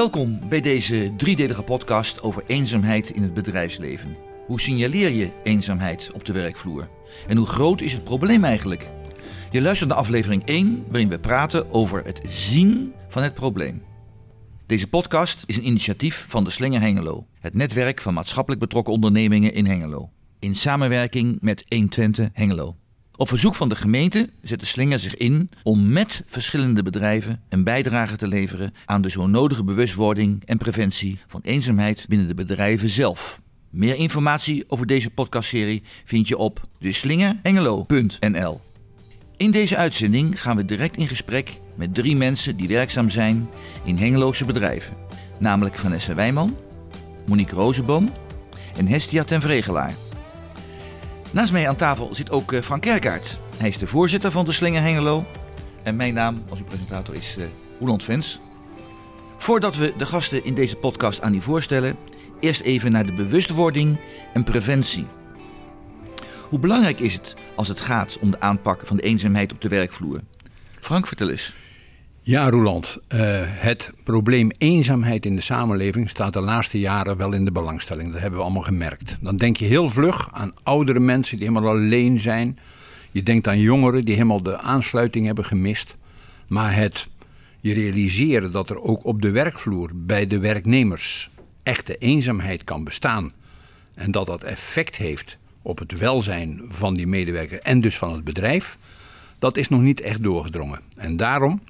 Welkom bij deze driedelige podcast over eenzaamheid in het bedrijfsleven. Hoe signaleer je eenzaamheid op de werkvloer? En hoe groot is het probleem eigenlijk? Je luistert naar aflevering 1, waarin we praten over het zien van het probleem. Deze podcast is een initiatief van de Slinger Hengelo, het netwerk van maatschappelijk betrokken ondernemingen in Hengelo, in samenwerking met 120 Hengelo. Op verzoek van de gemeente zet de Slinger zich in om met verschillende bedrijven een bijdrage te leveren aan de zo nodige bewustwording en preventie van eenzaamheid binnen de bedrijven zelf. Meer informatie over deze podcastserie vind je op deslingerhengelo.nl. In deze uitzending gaan we direct in gesprek met drie mensen die werkzaam zijn in Hengeloze bedrijven. Namelijk Vanessa Wijman, Monique Rozenboom en Hestia ten Vregelaar. Naast mij aan tafel zit ook eh, Frank Kerkaert. Hij is de voorzitter van de Slinger Hengelo. En mijn naam als uw presentator is uh, Roland Vens. Voordat we de gasten in deze podcast aan u voorstellen, eerst even naar de bewustwording en preventie. Hoe belangrijk is het als het gaat om de aanpak van de eenzaamheid op de werkvloer? Frank, vertel eens. Ja, Roland. Uh, het probleem eenzaamheid in de samenleving staat de laatste jaren wel in de belangstelling. Dat hebben we allemaal gemerkt. Dan denk je heel vlug aan oudere mensen die helemaal alleen zijn. Je denkt aan jongeren die helemaal de aansluiting hebben gemist. Maar het je realiseren dat er ook op de werkvloer bij de werknemers echte eenzaamheid kan bestaan. En dat dat effect heeft op het welzijn van die medewerker en dus van het bedrijf. Dat is nog niet echt doorgedrongen. En daarom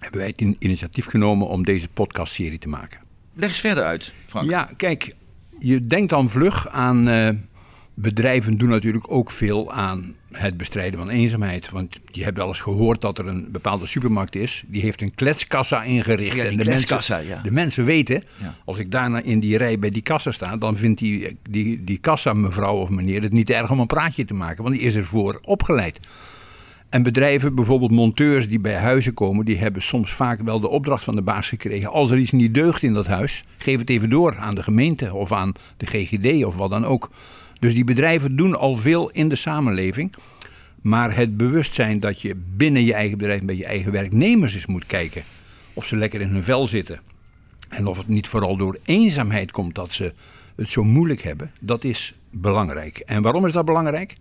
hebben wij het initiatief genomen om deze podcastserie te maken. Leg eens verder uit, Frank. Ja, kijk, je denkt dan vlug aan. Uh, bedrijven doen natuurlijk ook veel aan het bestrijden van eenzaamheid. Want je hebt wel eens gehoord dat er een bepaalde supermarkt is. Die heeft een kletskassa ingericht. Ja, en de mensen, ja. de mensen weten, ja. als ik daarna in die rij bij die kassa sta... dan vindt die, die, die kassa mevrouw of meneer het niet erg om een praatje te maken. Want die is ervoor opgeleid. En bedrijven, bijvoorbeeld monteurs die bij huizen komen, die hebben soms vaak wel de opdracht van de baas gekregen. Als er iets niet deugt in dat huis, geef het even door aan de gemeente of aan de GGD of wat dan ook. Dus die bedrijven doen al veel in de samenleving. Maar het bewustzijn dat je binnen je eigen bedrijf bij je eigen werknemers eens moet kijken of ze lekker in hun vel zitten. En of het niet vooral door eenzaamheid komt dat ze het zo moeilijk hebben, dat is belangrijk. En waarom is dat belangrijk?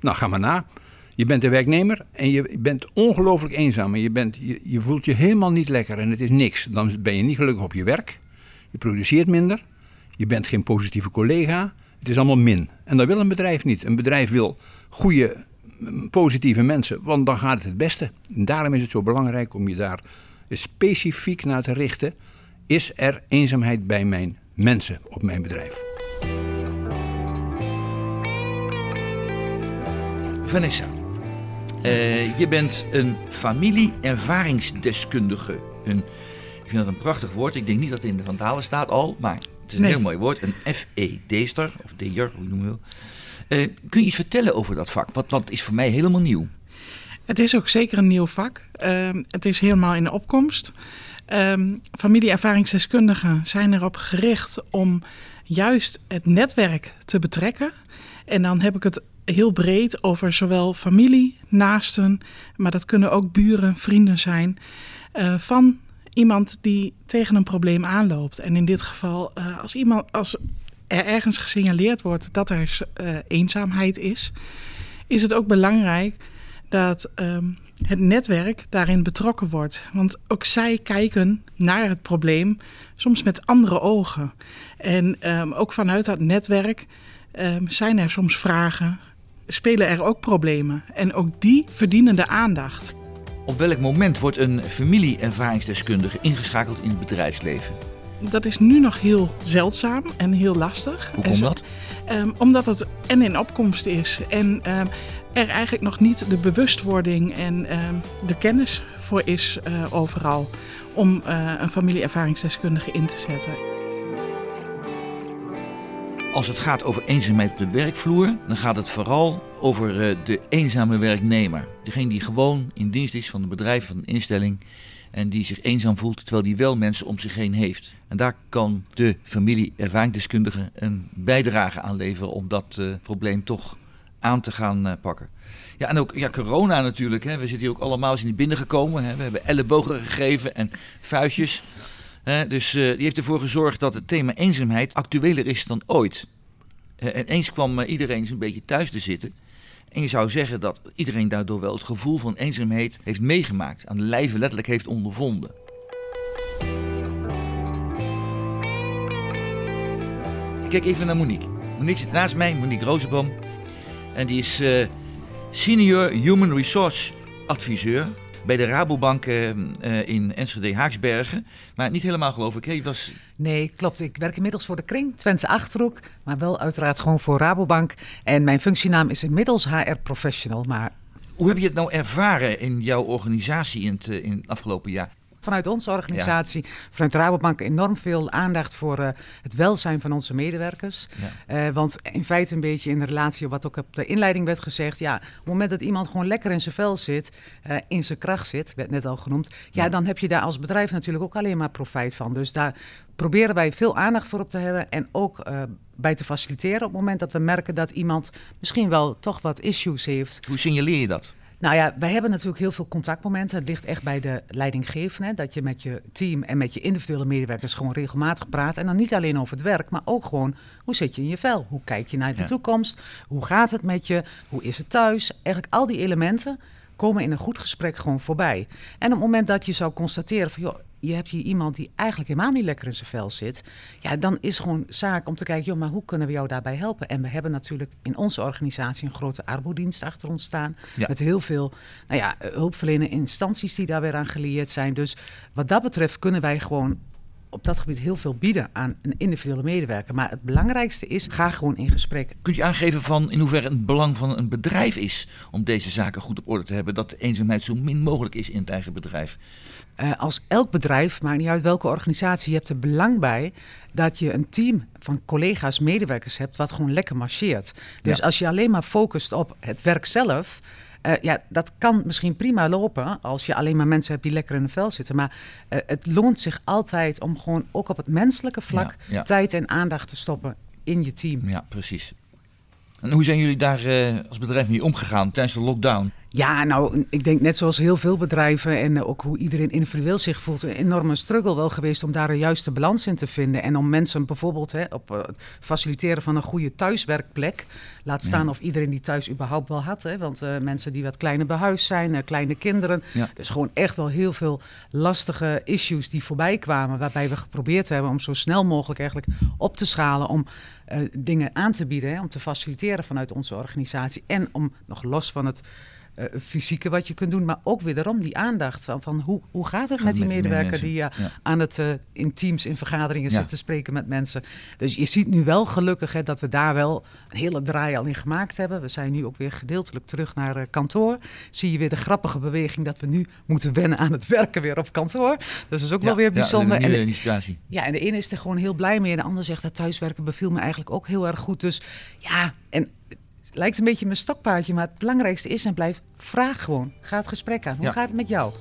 Nou, ga maar na. Je bent een werknemer en je bent ongelooflijk eenzaam. En je, bent, je, voelt je helemaal niet lekker en het is niks. Dan ben je niet gelukkig op je werk. Je produceert minder. Je bent geen positieve collega. Het is allemaal min. En dat wil een bedrijf niet. Een bedrijf wil goede, positieve mensen, want dan gaat het het beste. En daarom is het zo belangrijk om je daar specifiek naar te richten. Is er eenzaamheid bij mijn mensen op mijn bedrijf? Vanessa, uh, je bent een familie-ervaringsdeskundige. Een, ik vind dat een prachtig woord. Ik denk niet dat het in de Vandalen staat al, maar het is een nee. heel mooi woord. Een FED-ster, of D'er, hoe je noemen wil. Uh, kun je iets vertellen over dat vak? Want dat is voor mij helemaal nieuw. Het is ook zeker een nieuw vak. Uh, het is helemaal in de opkomst. Um, familie-ervaringsdeskundigen zijn erop gericht om juist het netwerk te betrekken. En dan heb ik het heel breed over zowel familie, naasten, maar dat kunnen ook buren, vrienden zijn, uh, van iemand die tegen een probleem aanloopt. En in dit geval, uh, als, iemand, als er ergens gesignaleerd wordt dat er uh, eenzaamheid is, is het ook belangrijk dat um, het netwerk daarin betrokken wordt. Want ook zij kijken naar het probleem soms met andere ogen. En um, ook vanuit dat netwerk um, zijn er soms vragen, spelen er ook problemen. En ook die verdienen de aandacht. Op welk moment wordt een familie-ervaringsdeskundige ingeschakeld in het bedrijfsleven? Dat is nu nog heel zeldzaam en heel lastig. Hoe komt dat? Um, omdat het en in opkomst is en um, er eigenlijk nog niet de bewustwording en um, de kennis voor is uh, overal om uh, een familie-ervaringsdeskundige in te zetten. Als het gaat over eenzaamheid op de werkvloer, dan gaat het vooral over uh, de eenzame werknemer. Degene die gewoon in dienst is van een bedrijf, van een instelling en die zich eenzaam voelt terwijl die wel mensen om zich heen heeft. En daar kan de familie-ervaringsdeskundige een bijdrage aan leveren om dat uh, probleem toch aan te gaan uh, pakken. Ja, en ook ja, corona natuurlijk. Hè. We zitten hier ook allemaal in binnengekomen. Hè. We hebben ellebogen gegeven en vuistjes. Dus die heeft ervoor gezorgd dat het thema eenzaamheid actueler is dan ooit. en eens kwam iedereen zo'n beetje thuis te zitten. En je zou zeggen dat iedereen daardoor wel het gevoel van eenzaamheid heeft meegemaakt, aan de lijve letterlijk heeft ondervonden. Ik kijk even naar Monique. Monique zit naast mij, Monique Rozenboom. En die is senior human resource adviseur bij de Rabobank uh, in Enschede Haaksbergen. Maar niet helemaal geloof ik. Was... Nee, klopt. Ik werk inmiddels voor de Kring, Twente Achterhoek. Maar wel uiteraard gewoon voor Rabobank. En mijn functienaam is inmiddels HR Professional. Maar... Hoe heb je het nou ervaren in jouw organisatie in het, in het afgelopen jaar? Vanuit onze organisatie, vanuit Rabobank, enorm veel aandacht voor uh, het welzijn van onze medewerkers. Ja. Uh, want in feite een beetje in de relatie wat ook op de inleiding werd gezegd. Ja, op het moment dat iemand gewoon lekker in zijn vel zit, uh, in zijn kracht zit, werd net al genoemd. Ja, ja, dan heb je daar als bedrijf natuurlijk ook alleen maar profijt van. Dus daar proberen wij veel aandacht voor op te hebben en ook bij te faciliteren op het moment dat we merken dat iemand misschien wel toch wat issues heeft. Hoe signaleer je dat? Nou ja, wij hebben natuurlijk heel veel contactmomenten. Het ligt echt bij de leidinggevende. Dat je met je team en met je individuele medewerkers gewoon regelmatig praat. En dan niet alleen over het werk, maar ook gewoon hoe zit je in je vel? Hoe kijk je naar de toekomst? Hoe gaat het met je? Hoe is het thuis? Eigenlijk al die elementen komen in een goed gesprek gewoon voorbij. En op het moment dat je zou constateren van joh, je hebt hier iemand die eigenlijk helemaal niet lekker in zijn vel zit. Ja, dan is gewoon zaak om te kijken, joh, maar hoe kunnen we jou daarbij helpen? En we hebben natuurlijk in onze organisatie een grote arbodienst achter ons staan. Met heel veel nou ja, hulpverlenende instanties die daar weer aan gelieerd zijn. Dus wat dat betreft kunnen wij gewoon op dat gebied heel veel bieden aan een individuele medewerker. Maar het belangrijkste is, ga gewoon in gesprek. Kunt je aangeven van in hoeverre het belang van een bedrijf is om deze zaken goed op orde te hebben? Dat de eenzaamheid zo min mogelijk is in het eigen bedrijf? Uh, als elk bedrijf, maakt niet uit welke organisatie, je hebt er belang bij dat je een team van collega's, medewerkers hebt wat gewoon lekker marcheert. Dus als je alleen maar focust op het werk zelf, uh, ja, dat kan misschien prima lopen als je alleen maar mensen hebt die lekker in een vel zitten. Maar uh, het loont zich altijd om gewoon ook op het menselijke vlak ja, ja. tijd en aandacht te stoppen in je team. Ja, precies. En hoe zijn jullie daar uh, als bedrijf mee omgegaan tijdens de lockdown? Ja, nou, ik denk net zoals heel veel bedrijven en ook hoe iedereen individueel zich voelt, een enorme struggle wel geweest om daar een juiste balans in te vinden. En om mensen bijvoorbeeld hè, op het faciliteren van een goede thuiswerkplek, laat staan ja. of iedereen die thuis überhaupt wel had. Hè, want uh, mensen die wat kleiner behuisd zijn, uh, kleine kinderen. Ja. Dus gewoon echt wel heel veel lastige issues die voorbij kwamen, waarbij we geprobeerd hebben om zo snel mogelijk eigenlijk op te schalen om uh, dingen aan te bieden, hè, om te faciliteren vanuit onze organisatie en om nog los van het uh, fysieke wat je kunt doen, maar ook wederom die aandacht van, van hoe, hoe gaat het met die medewerker die uh, ja. aan het uh, in teams, in vergaderingen ja. zit te spreken met mensen. Dus je ziet nu wel gelukkig hè, dat we daar wel een hele draai al in gemaakt hebben. We zijn nu ook weer gedeeltelijk terug naar kantoor. Zie je weer de grappige beweging dat we nu moeten wennen aan het werken weer op kantoor. Dus dat is ook ja, wel weer bijzonder. Ja, en, ja, en de ene is er gewoon heel blij mee en de ander zegt dat thuiswerken beviel me eigenlijk ook heel erg goed. Dus ja, en lijkt een beetje mijn stokpaardje, maar het belangrijkste is en blijft: vraag gewoon. Ga het gesprek aan. Hoe ja. gaat het met jou?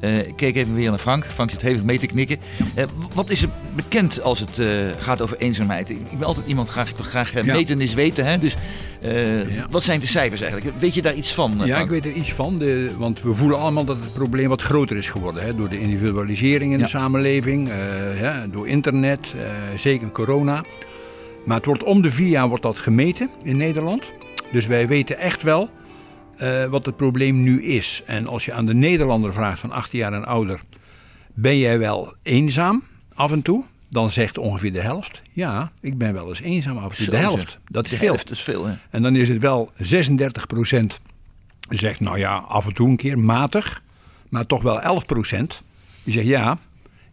Uh, ik keek even weer naar Frank. Frank zit hevig mee te knikken. Uh, wat is er bekend als het uh, gaat over eenzaamheid? Ik ben altijd iemand graag, graag ja. meten is weten. Hè? Dus ja. wat zijn de cijfers eigenlijk? Weet je daar iets van? Ja, Frank? ik weet er iets van. De, want we voelen allemaal dat het probleem wat groter is geworden. Hè? Door de individualisering in de samenleving, door internet, zeker corona. Maar het wordt om de vier jaar wordt dat gemeten in Nederland. Dus wij weten echt wel uh, wat het probleem nu is. En als je aan de Nederlander vraagt van 18 jaar en ouder: ben jij wel eenzaam af en toe? Dan zegt ongeveer de helft: ja, ik ben wel eens eenzaam af en toe. De helft, dat is de veel. Helft is veel hè? En dan is het wel 36 procent zegt: nou ja, af en toe een keer matig, maar toch wel 11 procent die zegt: ja,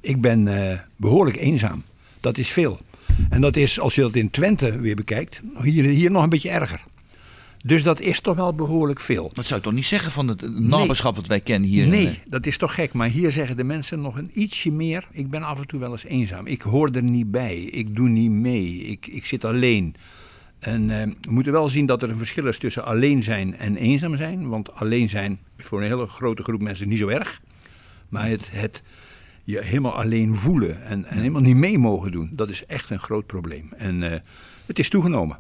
ik ben uh, behoorlijk eenzaam. Dat is veel. En dat is, als je dat in Twente weer bekijkt, hier, hier nog een beetje erger. Dus dat is toch wel behoorlijk veel. Dat zou je toch niet zeggen van het naberschap nee. wat wij kennen hier? Nee, dat is toch gek. Maar hier zeggen de mensen nog een ietsje meer. Ik ben af en toe wel eens eenzaam. Ik hoor er niet bij. Ik doe niet mee. Ik, ik zit alleen. En uh, we moeten wel zien dat er een verschil is tussen alleen zijn en eenzaam zijn. Want alleen zijn is voor een hele grote groep mensen niet zo erg. Maar het, het je helemaal alleen voelen en, en helemaal niet mee mogen doen, dat is echt een groot probleem. En uh, het is toegenomen.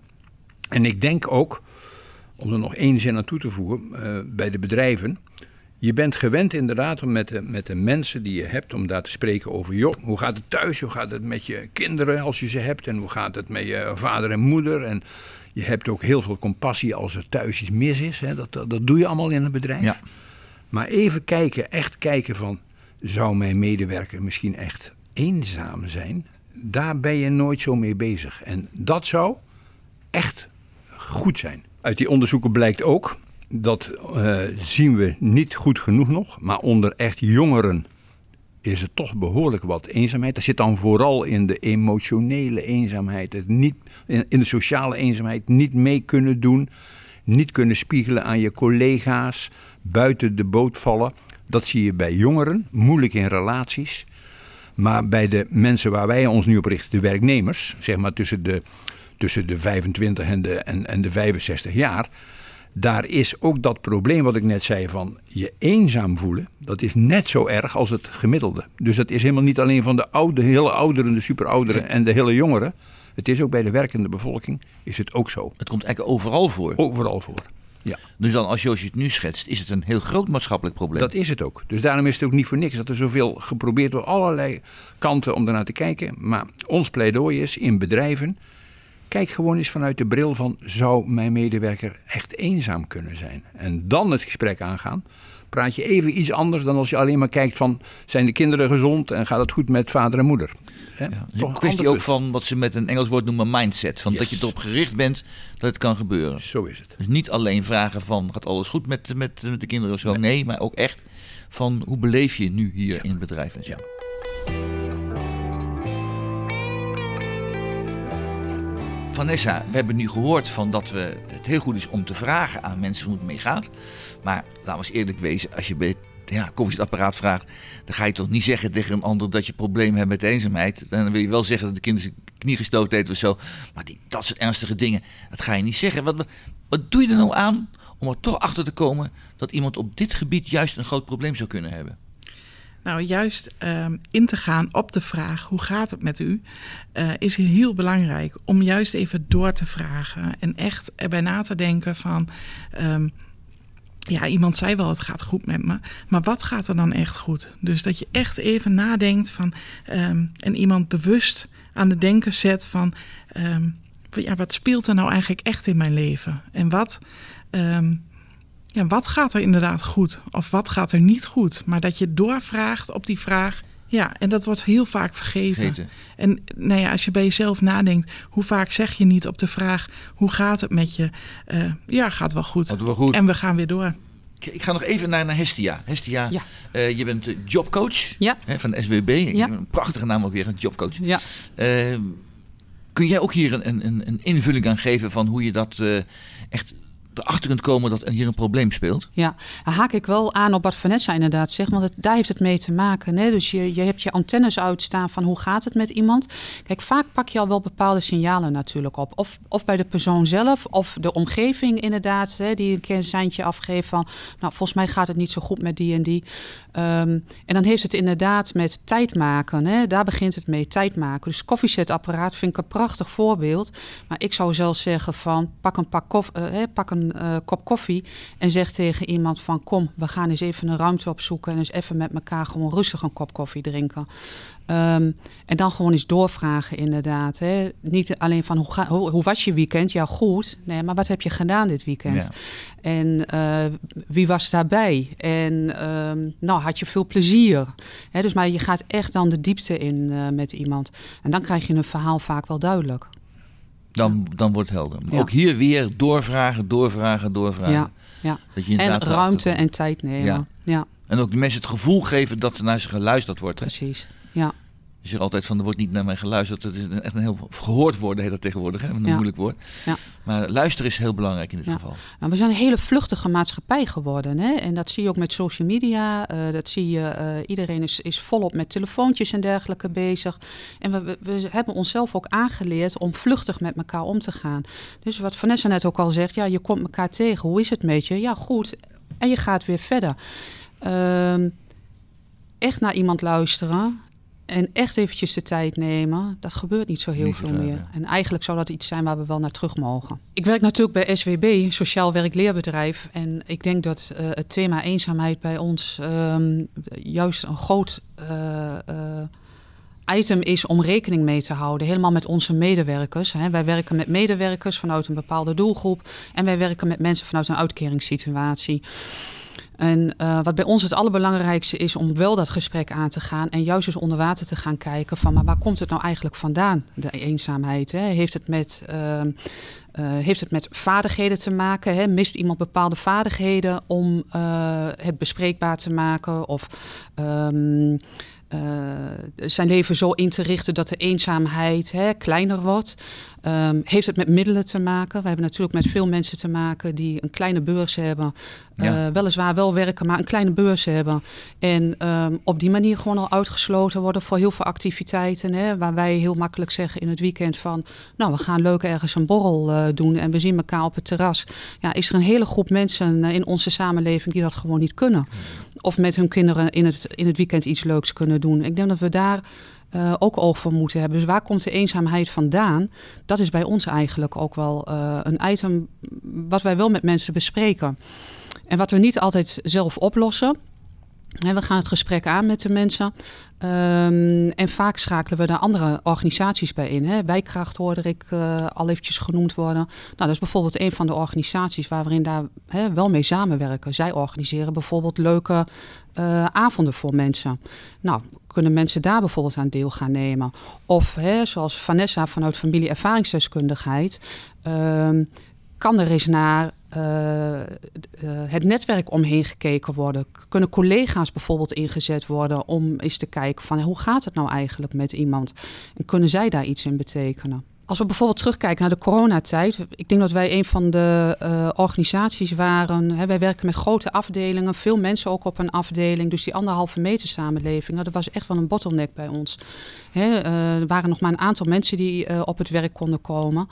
En ik denk ook, om er nog één zin aan toe te voegen, uh, bij de bedrijven, Je bent gewend inderdaad om met de, met de mensen die je hebt, om daar te spreken over, joh, hoe gaat het thuis? Hoe gaat het met je kinderen als je ze hebt? En hoe gaat het met je vader en moeder? En je hebt ook heel veel compassie als er thuis iets mis is. Hè? Dat, dat, dat doe je allemaal in een bedrijf. Ja. Maar even kijken, echt kijken van, zou mijn medewerker misschien echt eenzaam zijn? Daar ben je nooit zo mee bezig. En dat zou echt goed zijn. Uit die onderzoeken blijkt ook, dat eh, zien we niet goed genoeg nog, maar onder echt jongeren is er toch behoorlijk wat eenzaamheid. Dat zit dan vooral in de emotionele eenzaamheid, het niet, in in de sociale eenzaamheid, niet mee kunnen doen, niet kunnen spiegelen aan je collega's, buiten de boot vallen. Dat zie je bij jongeren, moeilijk in relaties. Maar bij de mensen waar wij ons nu op richten, de werknemers, zeg maar tussen de, tussen de 25 en de, en, en de 65 jaar, daar is ook dat probleem wat ik net zei van je eenzaam voelen, dat is net zo erg als het gemiddelde. Dus dat is helemaal niet alleen van de oude, hele ouderen, de superouderen en de hele jongeren. Het is ook bij de werkende bevolking, is het ook zo. Het komt eigenlijk overal voor. Overal voor. Ja, Dus dan, als Josje het nu schetst, is het een heel groot maatschappelijk probleem. dat is het ook. Dus daarom is het ook niet voor niks dat er zoveel geprobeerd wordt, allerlei kanten om ernaar te kijken. Maar ons pleidooi is in bedrijven, kijk gewoon eens vanuit de bril van, zou mijn medewerker echt eenzaam kunnen zijn? En dan het gesprek aangaan. Praat je even iets anders dan als je alleen maar kijkt van, zijn de kinderen gezond en gaat het goed met vader en moeder? Ja, Toch een kwestie ook van wat ze met een Engels woord noemen mindset. Van Yes. Dat je erop gericht bent dat het kan gebeuren. Zo is het. Dus niet alleen vragen van gaat alles goed met, met, met de kinderen of zo. Nee. maar ook echt van hoe beleef je nu hier in het bedrijf en zo. Ja. Vanessa, we hebben nu gehoord van dat we, het heel goed is om te vragen aan mensen hoe het mee gaat. Maar laten we eens eerlijk wezen, als je bij het ja, koffiezetapparaat vraagt, dan ga je toch niet zeggen tegen een ander dat je problemen hebt met eenzaamheid. Dan wil je wel zeggen dat de kind zijn knie gestoten heeft of zo. Maar die, dat soort ernstige dingen, dat ga je niet zeggen. Wat, wat doe je er nou aan om er toch achter te komen dat iemand op dit gebied juist een groot probleem zou kunnen hebben? Nou, juist ehm, in te gaan op de vraag hoe gaat het met u, eh, is heel belangrijk om juist even door te vragen en echt erbij na te denken van, ehm, ja, iemand zei wel het gaat goed met me, maar wat gaat er dan echt goed? Dus dat je echt even nadenkt van ehm, en iemand bewust aan het denken zet van, ja, wat speelt er nou eigenlijk echt in mijn leven en wat ja, wat gaat er inderdaad goed of wat gaat er niet goed? Maar dat je doorvraagt op die vraag. Ja, en dat wordt heel vaak vergeten. Vergeten. En nou ja, als je bij jezelf nadenkt, hoe vaak zeg je niet op de vraag: hoe gaat het met je? Eh, ja, gaat wel goed. Gaat wel goed. En we gaan weer door. Ik- ga nog even naar, naar Hestia. Hestia, Ja. eh, je bent jobcoach Ja. hè, van de SWB. Ja. Een prachtige naam ook weer, een jobcoach. Ja, Eh, kun jij ook hier een, een- een, een invulling aan geven van hoe je dat eh, echt erachter kunt komen dat er hier een probleem speelt? ja. Haak ik wel aan op wat Vanessa inderdaad zegt, want het, daar heeft het mee te maken. Hè? Dus je, je hebt je antennes uitstaan van hoe gaat het met iemand. Kijk, vaak pak je al wel bepaalde signalen natuurlijk op. Of, of bij de persoon zelf, of de omgeving inderdaad, hè, die een keer een seintje afgeeft van, nou, volgens mij gaat het niet zo goed met die en die. Ehm, en dan heeft het inderdaad met tijd maken. Hè? Daar begint het mee, tijd maken. Dus koffiezetapparaat vind ik een prachtig voorbeeld. Maar ik zou zelfs zeggen van pak een, pak koff, eh, pak een eh, kop koffie en zeg tegen iemand van kom, we gaan eens even een ruimte opzoeken en eens even met elkaar gewoon rustig een kop koffie drinken. Ehm, en dan gewoon eens doorvragen inderdaad. Hè? Niet alleen van hoe, ga, hoe, hoe was je weekend? Ja, goed. Nee, maar wat heb je gedaan dit weekend? Ja. En eh, wie was daarbij? En ehm, nou, had je veel plezier? Hè, dus maar je gaat echt dan de diepte in eh, met iemand. En dan krijg je een verhaal vaak wel duidelijk. Dan, dan wordt het helder. Maar ook hier weer doorvragen, doorvragen, doorvragen. Ja, ja. Dat je En ruimte en tijd nemen. Ja. En ook de mensen het gevoel geven dat er naar ze geluisterd wordt. Hè? precies. Ja, Je zegt altijd van er wordt niet naar mij geluisterd. Dat is echt een heel gehoord woord heet dat tegenwoordig. Hè? Een Ja. moeilijk woord. Ja. Maar luisteren is heel belangrijk in dit Ja. geval. Nou, we zijn een hele vluchtige maatschappij geworden. Hè? En dat zie je ook met social media. eh, dat zie je, eh, iedereen is, is volop met telefoontjes en dergelijke bezig. En we, we, we hebben onszelf ook aangeleerd om vluchtig met elkaar om te gaan. Dus wat Vanessa net ook al zegt, ja, je komt elkaar tegen. Hoe is het met je? Ja, goed. En je gaat weer verder. Ehm, echt naar iemand luisteren. En echt eventjes de tijd nemen, dat gebeurt niet zo heel Niet veel meer. ja. En eigenlijk zou dat iets zijn waar we wel naar terug mogen. Ik werk natuurlijk bij SWB, Sociaal Werk-Leerbedrijf. En ik denk dat eh, het thema eenzaamheid bij ons ehm, juist een groot eh, eh, item is om rekening mee te houden. Helemaal met onze medewerkers. Hè. Wij werken met medewerkers vanuit een bepaalde doelgroep. En wij werken met mensen vanuit een uitkeringssituatie. En eh, wat bij ons het allerbelangrijkste is om wel dat gesprek aan te gaan en juist eens onder water te gaan kijken van, maar waar komt het nou eigenlijk vandaan, de eenzaamheid? Hè? Heeft, het met, ehm, eh, heeft het met vaardigheden te maken? Hè? Mist iemand bepaalde vaardigheden om eh, het bespreekbaar te maken? Of ehm, eh, zijn leven zo in te richten dat de eenzaamheid hè, kleiner wordt? Ehm, heeft het met middelen te maken? We hebben natuurlijk met veel mensen te maken die een kleine beurs hebben. Ja. Eh, weliswaar wel werken, maar een kleine beurs hebben. En ehm, op die manier gewoon al uitgesloten worden voor heel veel activiteiten. Hè, waar wij heel makkelijk zeggen in het weekend van... nou, we gaan leuk ergens een borrel eh, doen en we zien elkaar op het terras. Ja, is er een hele groep mensen eh, in onze samenleving die dat gewoon niet kunnen. Of met hun kinderen in het, in het weekend iets leuks kunnen doen. Ik denk dat we daar eh, ook oog voor moeten hebben. Dus waar komt de eenzaamheid vandaan? Dat is bij ons eigenlijk ook wel eh, een item wat wij wel met mensen bespreken. En wat we niet altijd zelf oplossen. We gaan het gesprek aan met de mensen. Ehm, en vaak schakelen we daar andere organisaties bij in. Hè. Wijkracht hoorde ik eh, al eventjes genoemd worden. Nou, dat is bijvoorbeeld een van de organisaties waar we in daar hè, wel mee samenwerken. Zij organiseren bijvoorbeeld leuke eh, avonden voor mensen. Nou, kunnen mensen daar bijvoorbeeld aan deel gaan nemen? Of hè, zoals Vanessa vanuit familie ervaringsdeskundigheid... ehm, kan er eens naar eh, eh, het netwerk omheen gekeken worden? Kunnen collega's bijvoorbeeld ingezet worden om eens te kijken van hoe gaat het nou eigenlijk met iemand? En kunnen zij daar iets in betekenen? Als we bijvoorbeeld terugkijken naar de coronatijd, ik denk dat wij een van de eh, organisaties waren. Hè, wij werken met grote afdelingen, veel mensen ook op een afdeling. Dus die anderhalve meter samenleving, nou, dat was echt wel een bottleneck bij ons. Hè, er waren nog maar een aantal mensen die op het werk konden komen.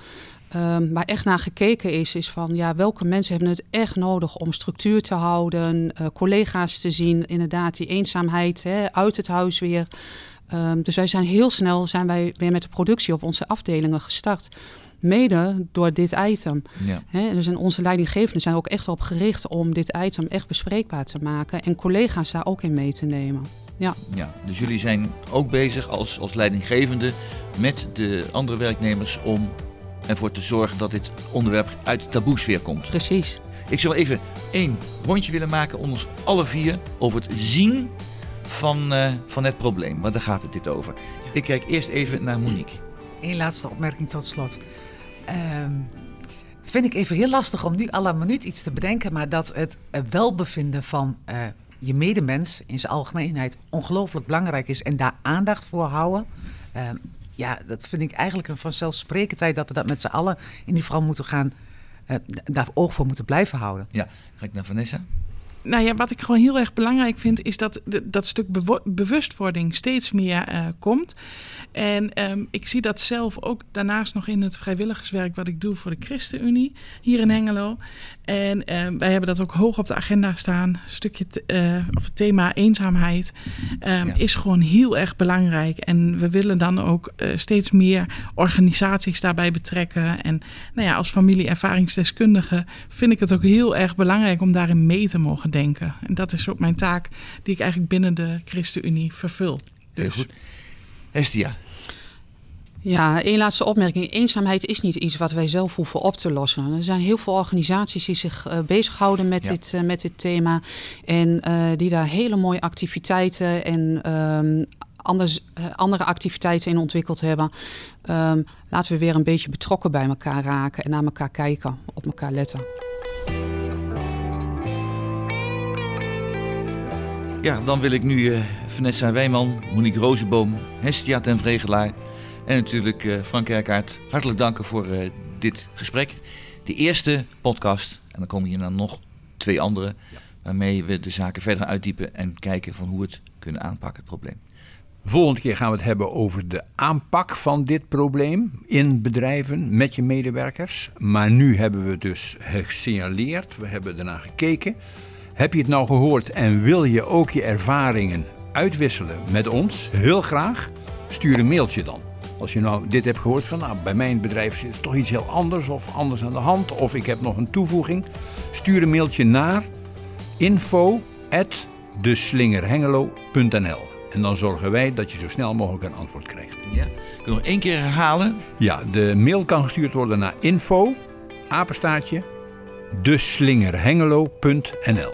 Um, waar echt naar gekeken is, is van ja, welke mensen hebben het echt nodig om structuur te houden, uh, collega's te zien, inderdaad die eenzaamheid hè, uit het huis weer. Um, dus wij zijn heel snel zijn wij weer met de productie op onze afdelingen gestart. Mede door dit item. Ja. Dus en onze leidinggevenden zijn ook echt op gericht om dit item echt bespreekbaar te maken. En collega's daar ook in mee te nemen. Ja. ja dus jullie zijn ook bezig als, als leidinggevende met de andere werknemers om ervoor te zorgen dat dit onderwerp uit de taboesfeer komt. Precies. Ik zou even één rondje willen maken onder ons alle vier over het zien van, uh, van het probleem. Want daar gaat het dit over. Ik kijk eerst even naar Monique. Eén laatste opmerking tot slot. Um, vind ik even heel lastig om nu à la minuut iets te bedenken, maar dat het welbevinden van uh, je medemens in zijn algemeenheid ongelooflijk belangrijk is en daar aandacht voor houden. Ja, dat vind ik eigenlijk een vanzelfsprekendheid dat we dat met z'n allen in ieder geval moeten gaan, uh, daar oog voor moeten blijven houden. Ja, ga ik naar Vanessa. Nou ja, wat ik gewoon heel erg belangrijk vind, is dat de, dat stuk bewustwording steeds meer uh, komt. En um, ik zie dat zelf ook daarnaast nog in het vrijwilligerswerk wat ik doe voor de ChristenUnie hier in Hengelo. En um, wij hebben dat ook hoog op de agenda staan. Een stukje uh, of het thema eenzaamheid um, ja. is gewoon heel erg belangrijk. En we willen dan ook uh, steeds meer organisaties daarbij betrekken. En nou ja, als familie-ervaringsdeskundige vind ik het ook heel erg belangrijk om daarin mee te mogen denken. En dat is ook mijn taak die ik eigenlijk binnen de ChristenUnie vervul. Dus. Heel goed. Hestia. Ja, één laatste opmerking. Eenzaamheid is niet iets wat wij zelf hoeven op te lossen. Er zijn heel veel organisaties die zich uh, bezighouden met, ja. dit, uh, met dit thema. En uh, die daar hele mooie activiteiten en um, anders, andere activiteiten in ontwikkeld hebben. Um, laten we weer een beetje betrokken bij elkaar raken en naar elkaar kijken, op elkaar letten. Ja, dan wil ik nu uh, Vanessa Wijman, Monique Rozenboom, Hestia ten Vregelaar en natuurlijk uh, Frank Kerkaert hartelijk danken voor uh, dit gesprek. De eerste podcast, en dan komen hier dan nog twee andere, ja. waarmee we de zaken verder uitdiepen en kijken van hoe we het kunnen aanpakken, het probleem. Volgende keer gaan we het hebben over de aanpak van dit probleem in bedrijven met je medewerkers. Maar nu hebben we het dus gesignaleerd, we hebben ernaar gekeken. Heb je het nou gehoord en wil je ook je ervaringen uitwisselen met ons, heel graag, stuur een mailtje dan. Als je nou dit hebt gehoord van nou, bij mijn bedrijf is toch iets heel anders of anders aan de hand of ik heb nog een toevoeging, stuur een mailtje naar info@deslingerhengelo.nl en dan zorgen wij dat je zo snel mogelijk een antwoord krijgt. Ja. Kun je nog één keer herhalen? Ja, de mail kan gestuurd worden naar info apenstaartje deslingerhengelo.nl